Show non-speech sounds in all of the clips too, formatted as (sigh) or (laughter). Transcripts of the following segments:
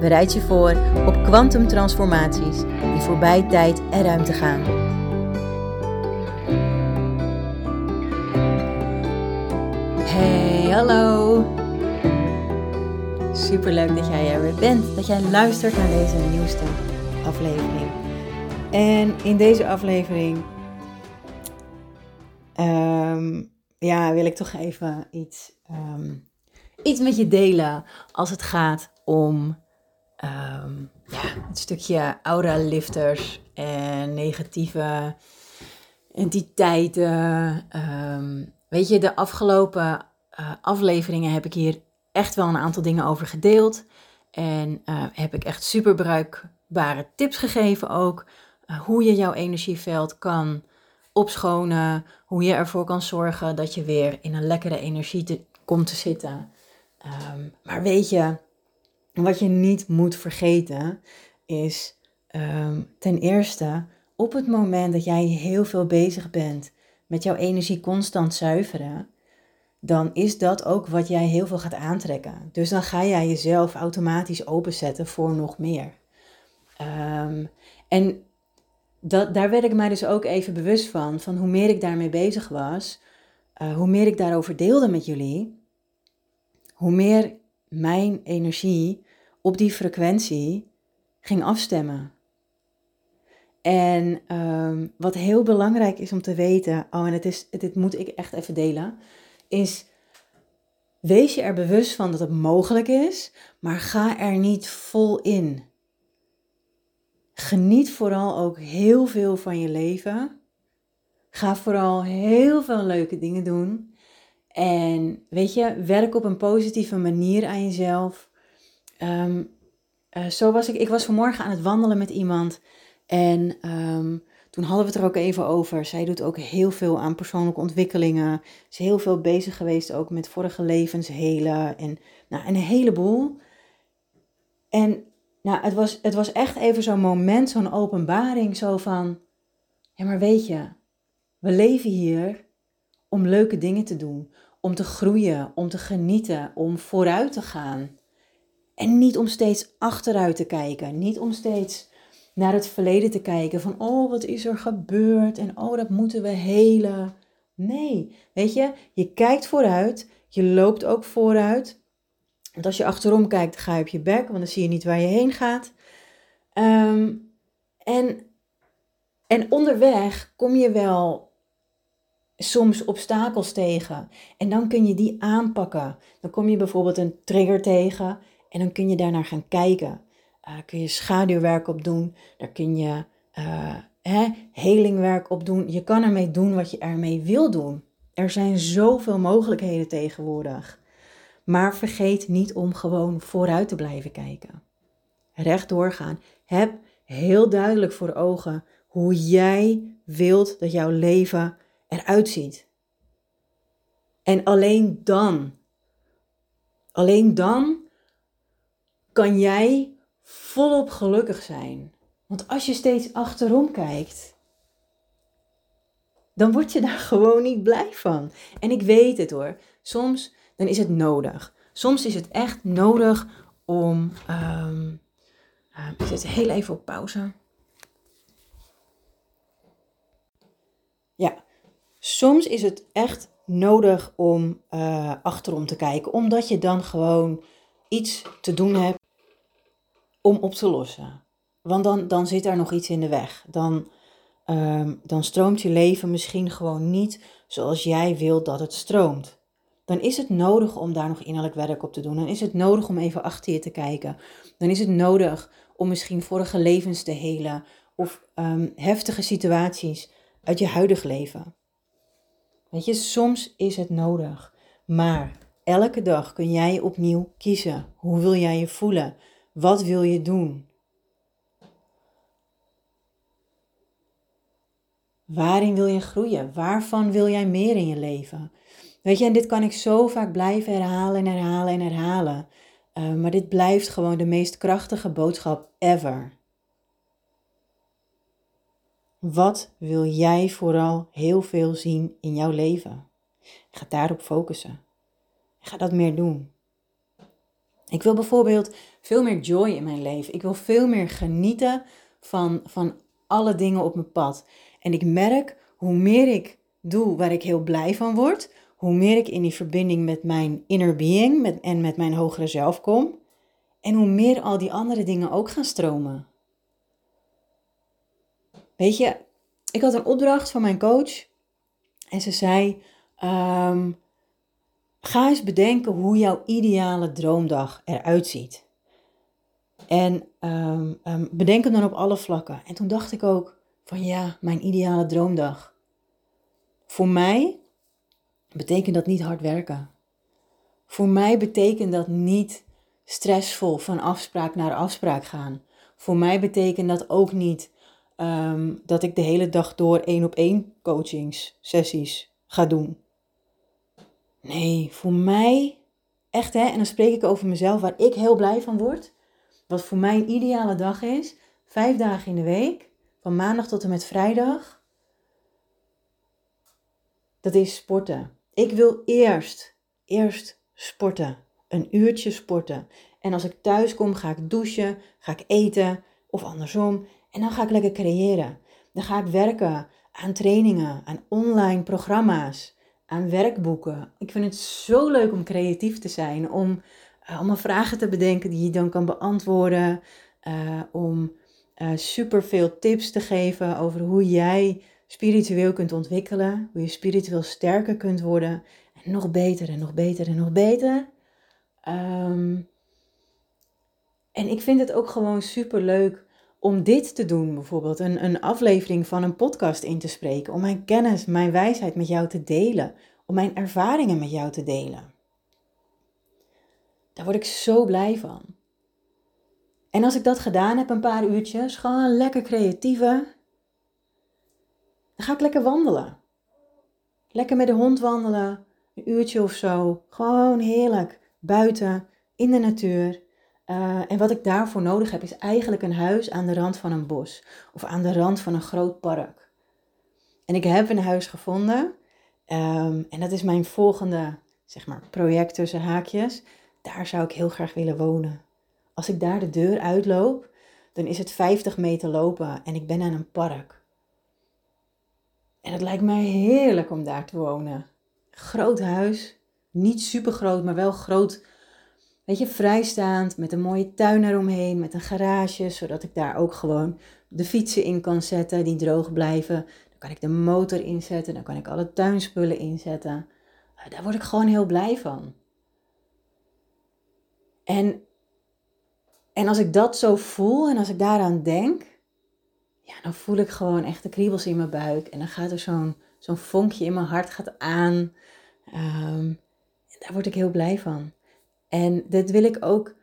Bereid je voor op kwantumtransformaties die voorbij tijd en ruimte gaan. Hey, hallo! Super leuk dat jij er weer bent, dat jij luistert naar deze nieuwste aflevering. En in deze aflevering ehm, ja, wil ik toch even iets, ehm, iets met je delen als het gaat om Ehm, ja, het stukje aura-lifters en negatieve entiteiten. Ehm, weet je, de afgelopen uh, afleveringen heb ik hier echt wel een aantal dingen over gedeeld. En uh, heb ik echt super bruikbare tips gegeven ook. Uh, hoe je jouw energieveld kan opschonen. Hoe je ervoor kan zorgen dat je weer in een lekkere energie te, komt te zitten. Um, maar weet je, wat je niet moet vergeten is um, ten eerste op het moment dat jij heel veel bezig bent met jouw energie constant zuiveren, dan is dat ook wat jij heel veel gaat aantrekken. Dus dan ga jij jezelf automatisch openzetten voor nog meer. Um, en daar werd ik mij dus ook even bewust van, van hoe meer ik daarmee bezig was, uh, hoe meer ik daarover deelde met jullie, hoe meer mijn energie op die frequentie ging afstemmen. En um, wat heel belangrijk is om te weten, oh en het is, dit moet ik echt even delen, is wees je er bewust van dat het mogelijk is, maar ga er niet vol in. Geniet vooral ook heel veel van je leven. Ga vooral heel veel leuke dingen doen. En weet je, werk op een positieve manier aan jezelf. Um, zo was ik, ik was vanmorgen aan het wandelen met iemand en um, toen hadden we het er ook even over. Zij doet ook heel veel aan persoonlijke ontwikkelingen. Ze is heel veel bezig geweest ook met vorige levens helen en, nou, een heleboel. En nou, het, was, het was echt even zo'n moment, zo'n openbaring, zo van, ja maar weet je, we leven hier om leuke dingen te doen, om te groeien, om te genieten, om vooruit te gaan. En niet om steeds achteruit te kijken. Niet om steeds naar het verleden te kijken. Van, oh, wat is er gebeurd? En oh, dat moeten we helen. Nee, weet je, je kijkt vooruit. Je loopt ook vooruit. Want als je achterom kijkt, ga je op je bek. Want dan zie je niet waar je heen gaat. Ehm, en, en onderweg kom je wel soms obstakels tegen. En dan kun je die aanpakken. Dan kom je bijvoorbeeld een trigger tegen. En dan kun je daarnaar gaan kijken. Uh, kun je schaduwwerk op doen. Daar kun je uh, hè, helingwerk op doen. Je kan ermee doen wat je ermee wil doen. Er zijn zoveel mogelijkheden tegenwoordig. Maar vergeet niet om gewoon vooruit te blijven kijken. Recht doorgaan. Heb heel duidelijk voor ogen hoe jij wilt dat jouw leven eruit ziet. En alleen dan, alleen dan kan jij volop gelukkig zijn. Want als je steeds achterom kijkt, dan word je daar (laughs) gewoon niet blij van. En ik weet het hoor. Soms dan is het nodig. Soms is het echt nodig om. Um, uh, ik zet heel even op pauze. Ja, soms is het echt nodig om uh, achterom te kijken, omdat je dan gewoon iets te doen hebt om op te lossen. Want dan, dan zit er nog iets in de weg. Dan, um, dan stroomt je leven misschien gewoon niet zoals jij wilt dat het stroomt. Dan is het nodig om daar nog innerlijk werk op te doen. Dan is het nodig om even achter je te kijken. Dan is het nodig om misschien vorige levens te helen of um, heftige situaties uit je huidig leven. Weet je, soms is het nodig. Maar elke dag kun jij opnieuw kiezen. Hoe wil jij je voelen? Wat wil je doen? Waarin wil je groeien? Waarvan wil jij meer in je leven? Weet je, en dit kan ik zo vaak blijven herhalen en herhalen en herhalen. Uh, maar dit blijft gewoon de meest krachtige boodschap ever. Wat wil jij vooral heel veel zien in jouw leven? Ga daarop focussen. Ga dat meer doen. Ik wil bijvoorbeeld veel meer joy in mijn leven. Ik wil veel meer genieten van, van alle dingen op mijn pad. En ik merk hoe meer ik doe waar ik heel blij van word, hoe meer ik in die verbinding met mijn inner being met, en met mijn hogere zelf kom. En hoe meer al die andere dingen ook gaan stromen. Weet je, ik had een opdracht van mijn coach. En ze zei: ehm, Ga eens bedenken hoe jouw ideale droomdag eruit ziet. En um, dan op alle vlakken. En toen dacht ik ook: van ja, mijn ideale droomdag. Voor mij betekent dat niet hard werken. Voor mij betekent dat niet stressvol van afspraak naar afspraak gaan. Voor mij betekent dat ook niet Ehm, dat ik de hele dag door één op één coachings, sessies ga doen. Nee, voor mij echt hè, en dan spreek ik over mezelf waar ik heel blij van word. Wat voor mij een ideale dag is, vijf dagen in de week, van maandag tot en met vrijdag. Dat is sporten. Ik wil eerst, eerst sporten. Een uurtje sporten. En als ik thuis kom, ga ik douchen, ga ik eten of andersom. En dan ga ik lekker creëren. Dan ga ik werken aan trainingen, aan online programma's, aan werkboeken. Ik vind het zo leuk om creatief te zijn, om allemaal vragen te bedenken die je dan kan beantwoorden, uh, om uh, super veel tips te geven over hoe jij spiritueel kunt ontwikkelen, hoe je spiritueel sterker kunt worden en nog beter en nog beter en nog beter. Um, en ik vind het ook gewoon super leuk om dit te doen, bijvoorbeeld een, een aflevering van een podcast in te spreken, om mijn kennis, mijn wijsheid met jou te delen, om mijn ervaringen met jou te delen. Daar word ik zo blij van. En als ik dat gedaan heb, een paar uurtjes, gewoon lekker creatieve, dan ga ik lekker wandelen. Lekker met de hond wandelen, een uurtje of zo. Gewoon heerlijk, buiten, in de natuur. Uh, en wat ik daarvoor nodig heb, is eigenlijk een huis aan de rand van een bos of aan de rand van een groot park. En ik heb een huis gevonden um, en dat is mijn volgende zeg maar, project tussen haakjes. Daar zou ik heel graag willen wonen. Als ik daar de deur uitloop, dan is het 50 meter lopen en ik ben aan een park. En het lijkt mij heerlijk om daar te wonen. Groot huis, niet super groot, maar wel groot weet je, vrijstaand, met een mooie tuin eromheen, met een garage, zodat ik daar ook gewoon de fietsen in kan zetten die droog blijven. Dan kan ik de motor inzetten, dan kan ik alle tuinspullen inzetten. Eh, daar word ik gewoon heel blij van. En, en als ik dat zo voel en als ik daaraan denk, ja, dan voel ik gewoon echt de kriebels in mijn buik. En dan gaat er zo'n zo'n vonkje in mijn hart gaat aan. Um, daar word ik heel blij van. En dit wil ik ook,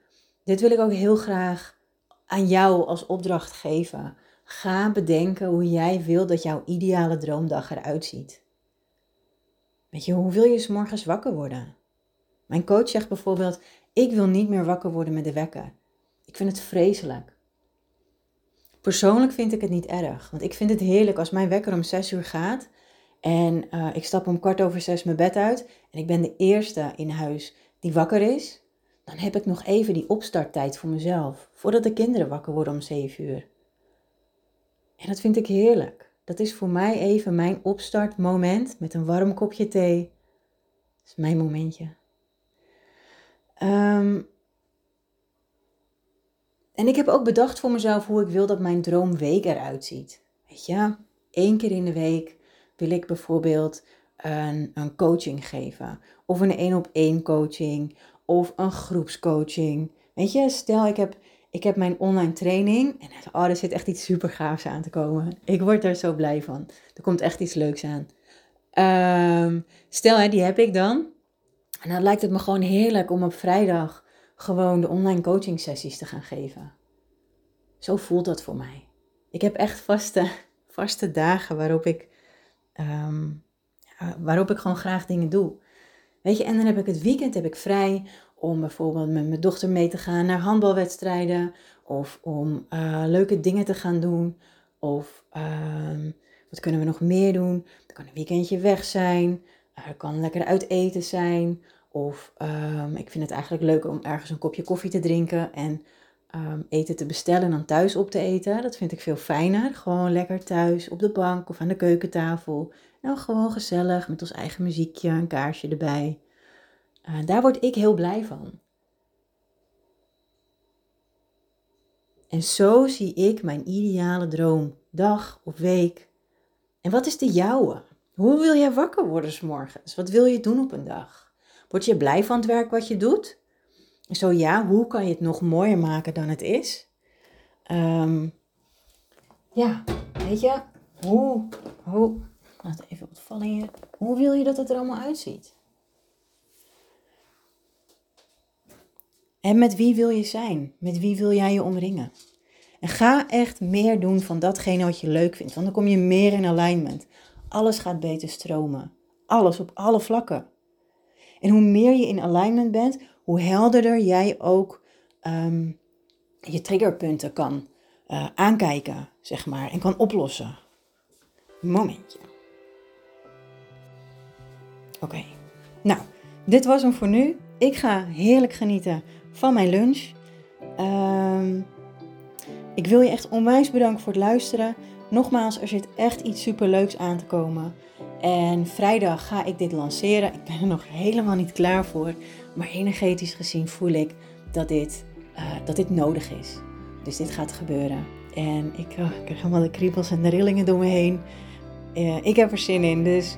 dit wil ik ook heel graag aan jou als opdracht geven. Ga bedenken hoe jij wil dat jouw ideale droomdag eruit ziet. Weet je, hoe wil je s morgens wakker worden? Mijn coach zegt bijvoorbeeld: Ik wil niet meer wakker worden met de wekker. Ik vind het vreselijk. Persoonlijk vind ik het niet erg, want ik vind het heerlijk als mijn wekker om 6 uur gaat en uh, ik stap om kwart over zes mijn bed uit en ik ben de eerste in huis die wakker is dan heb ik nog even die opstarttijd voor mezelf, voordat de kinderen wakker worden om 7 uur. En dat vind ik heerlijk. Dat is voor mij even mijn opstartmoment met een warm kopje thee. Dat is mijn momentje. Um, en ik heb ook bedacht voor mezelf hoe ik wil dat mijn droomweek eruit ziet. Weet je, één keer in de week wil ik bijvoorbeeld een, een coaching geven. Of een één op één coaching of een groepscoaching. Weet je, stel ik heb, ik heb mijn online training en oh, er zit echt iets super gaafs aan te komen. Ik word er zo blij van. Er komt echt iets leuks aan. Um, stel, hè, die heb ik dan. En dan lijkt het me gewoon heerlijk om op vrijdag gewoon de online coaching sessies te gaan geven. Zo voelt dat voor mij. Ik heb echt vaste, (laughs) vaste dagen waarop ik, ehm, waarop ik gewoon graag dingen doe. Weet je, en dan heb ik het weekend heb ik vrij om bijvoorbeeld met mijn dochter mee te gaan naar handbalwedstrijden. Of om eh, leuke dingen te gaan doen. Of ehm, wat kunnen we nog meer doen? Er kan een weekendje weg zijn. Er kan lekker uit eten zijn. Of ehm, ik vind het eigenlijk leuk om ergens een kopje koffie te drinken en ehm, eten te bestellen en dan thuis op te eten. Dat vind ik veel fijner. Gewoon lekker thuis op de bank of aan de keukentafel. Nou, gewoon gezellig met ons eigen muziekje, een kaarsje erbij. Uh, daar word ik heel blij van. En zo zie ik mijn ideale droom, dag of week. En wat is de jouwe? Hoe wil jij wakker worden s morgens? Wat wil je doen op een dag? Word je blij van het werk wat je doet? Zo ja, hoe kan je het nog mooier maken dan het is? Um, ja, weet je, hoe, hoe, laat even hier. Hoe wil je dat het er allemaal uitziet? En met wie wil je zijn? Met wie wil jij je omringen? En ga echt meer doen van datgene wat je leuk vindt, want dan kom je meer in alignment. Alles gaat beter stromen. Alles op alle vlakken. En hoe meer je in alignment bent, hoe helderder jij ook um, je triggerpunten kan uh, aankijken, zeg maar, en kan oplossen. Momentje. Oké, nou, dit was hem voor nu. Ik ga heerlijk genieten van mijn lunch. Um, ik wil je echt onwijs bedanken voor het luisteren. Nogmaals, er zit echt iets superleuks aan te komen. En vrijdag ga ik dit lanceren. Ik ben er nog helemaal niet klaar voor. Maar energetisch gezien voel ik dat dit, uh, dat dit nodig is. Dus dit gaat gebeuren. En ik, oh, krijg helemaal de kriebels en de rillingen door me heen. Uh, ik heb er zin in. Dus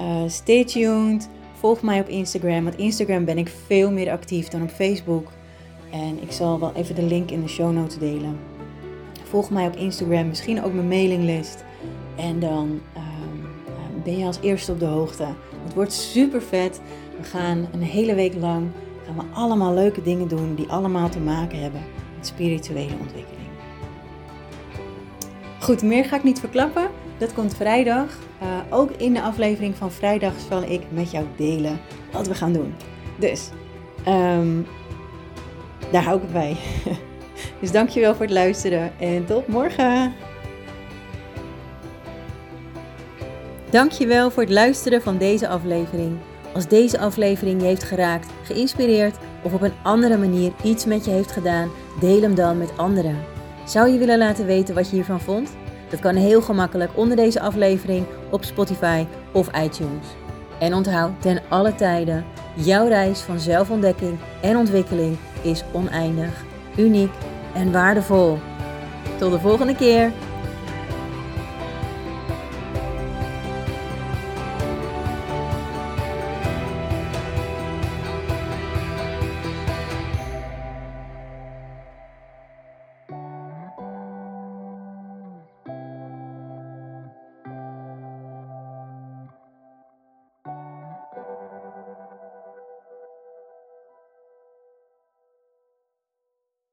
uh, stay tuned. Volg mij op Instagram. Want Instagram ben ik veel meer actief dan op Facebook. En ik zal wel even de link in de show notes delen. Volg mij op Instagram, misschien ook mijn mailinglist. En dan um, ben je als eerste op de hoogte. Het wordt super vet. We gaan een hele week lang gaan we allemaal leuke dingen doen die allemaal te maken hebben met spirituele ontwikkeling. Goed, meer ga ik niet verklappen. Dat komt vrijdag. Uh, ook in de aflevering van vrijdag zal ik met jou delen wat we gaan doen. Dus um, daar hou ik het bij. (laughs) Dus dankjewel voor het luisteren en tot morgen. Dankjewel voor het luisteren van deze aflevering. Als deze aflevering je heeft geraakt, geïnspireerd of op een andere manier iets met je heeft gedaan, deel hem dan met anderen. Zou je willen laten weten wat je hiervan vond? Dat kan heel gemakkelijk onder deze aflevering op Spotify of iTunes. En onthoud ten alle tijden, jouw reis van zelfontdekking en ontwikkeling is oneindig, uniek en waardevol. Tot de volgende keer.